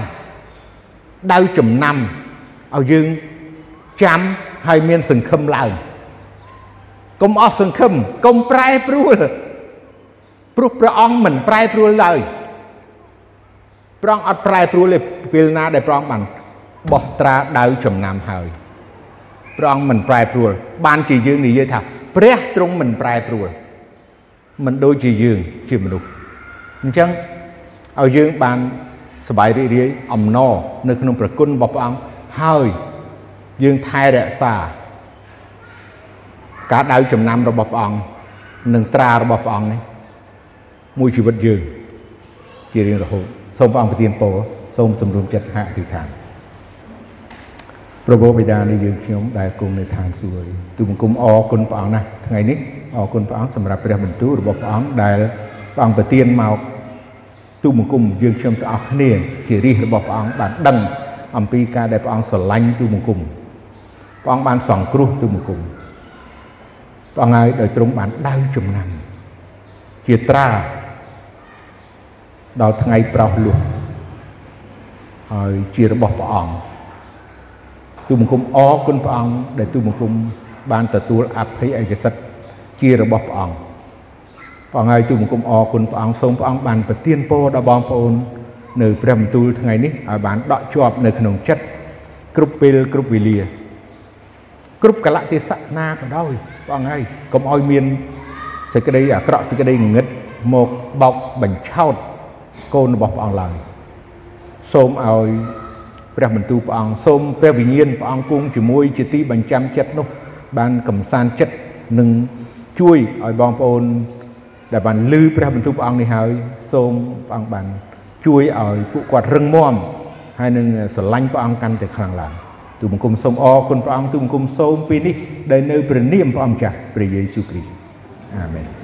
ដៅចំណាំ ឲ្យយើងចាំហើយមានសង្ឃឹមឡើងកុំអស់សង្ឃឹមកុំប្រែប្រួលព្រោះព្រះអង្គមិនប្រែប្រួលឡើយព្រះអង្គអត់ប្រែប្រួលទេពេលណាដែលព្រះអង្គបានបោះត្រាដៅចំណាំហើយព្រះអង្គមិនប្រែប្រួលបានជាយើងនិយាយថាព្រះទ្រង់មិនប្រែប្រួលមិនដូចជាយើងជាមនុស្សអញ្ចឹងឲ្យយើងបានសบายរីករាយអំណរនៅក្នុងប្រគុណរបស់ព្រះអង្គ ហើយយើងថែរក្សា ការដៅចំណាំរបស់ព្រះអង្គនិងត្រារបស់ព្រះអង្គនេះមួយជីវិតយើង ជារៀងរហូតសូមព្រះអង្គប្រទានពរសូមសម្រុំចិត្តហាក់អធិដ្ឋានព្រះបិតានៃយើងខ្ញុំដែលគង់នៅឋានសួគ៌ទូបង្គំអរគុណព្រះអង្គណាស់ថ្ងៃនេះអរគុណព្រះអង្គសម្រាប់ព្រះបន្ទូលរបស់ព្រះអង្គដែលព្រះអង្គប្រទានមកទូបង្គំយើងខ្ញុំទាំងអស់គ្នាជារាជរបស់ព្រះអង្គបានដឹង អំពីការដែលព្រះអង្គស្រឡាញ់ទូបង្គំព្រះអង្គបានសង្គ្រោះទូបង្គំព្រះអង្គហើយដោយទ្រង់បានដៅចំណាំ ជាត្រាដល់ថ្ងៃប្រោសលុះហើយជារបស់ព្រះអង្គទូបង្គំអរគុណព្រះអង្គដែលទូបង្គំបានទទួលអភ័យឯកសិទ្ធជារបស់ព្រះអង្គព្រះអង្គហើយទូបង្គំអរគុណព្រះអង្គសូមព្រះអង្គបានប្រទានពរដល់បងប្អូន នៅព្រះបន្ទូលថ្ងៃនេះឲ្យបានដកជាប់នៅក្នុងចិត្តគ្រប់ពេលគ្រប់វេលាគ្រប់កលៈទេសៈណាក៏ដោយព្រះអង្គហើយកុំឲ្យមានសេចក្តីអាក្រក់សេចក្តីងឹតមកបោកបញ្ឆោតកូនរបស់ព្រះអង្គឡើយសូមឲ្យព្រះបន្ទូលព្រះអង្គសូមព្រះវិញ្ញាណព្រះអង្គគង់ជាមួយជាទីបញ្ចាំចិត្តនោះ បានកំសាន្តចិត្តនិងជួយឲ្យបងប្អូនដែលបានលឺព្រះបន្ទូលព្រះអង្គនេះហើយសូមព្រះអង្គបាន ជួយឲ្យពួកគាត់រឹងមាំហើយនឹងស្រឡាញ់ព្រះអង្គកាន់តែខ្លាំងឡើងទូបង្គំសូមអរគុណព្រះអង្គទូបង្គំសូមពេលនេះដែលនៅព្រះនាមព្រះអង្គចាស់ព្រះយេស៊ូវគ្រីស្ទអាមែន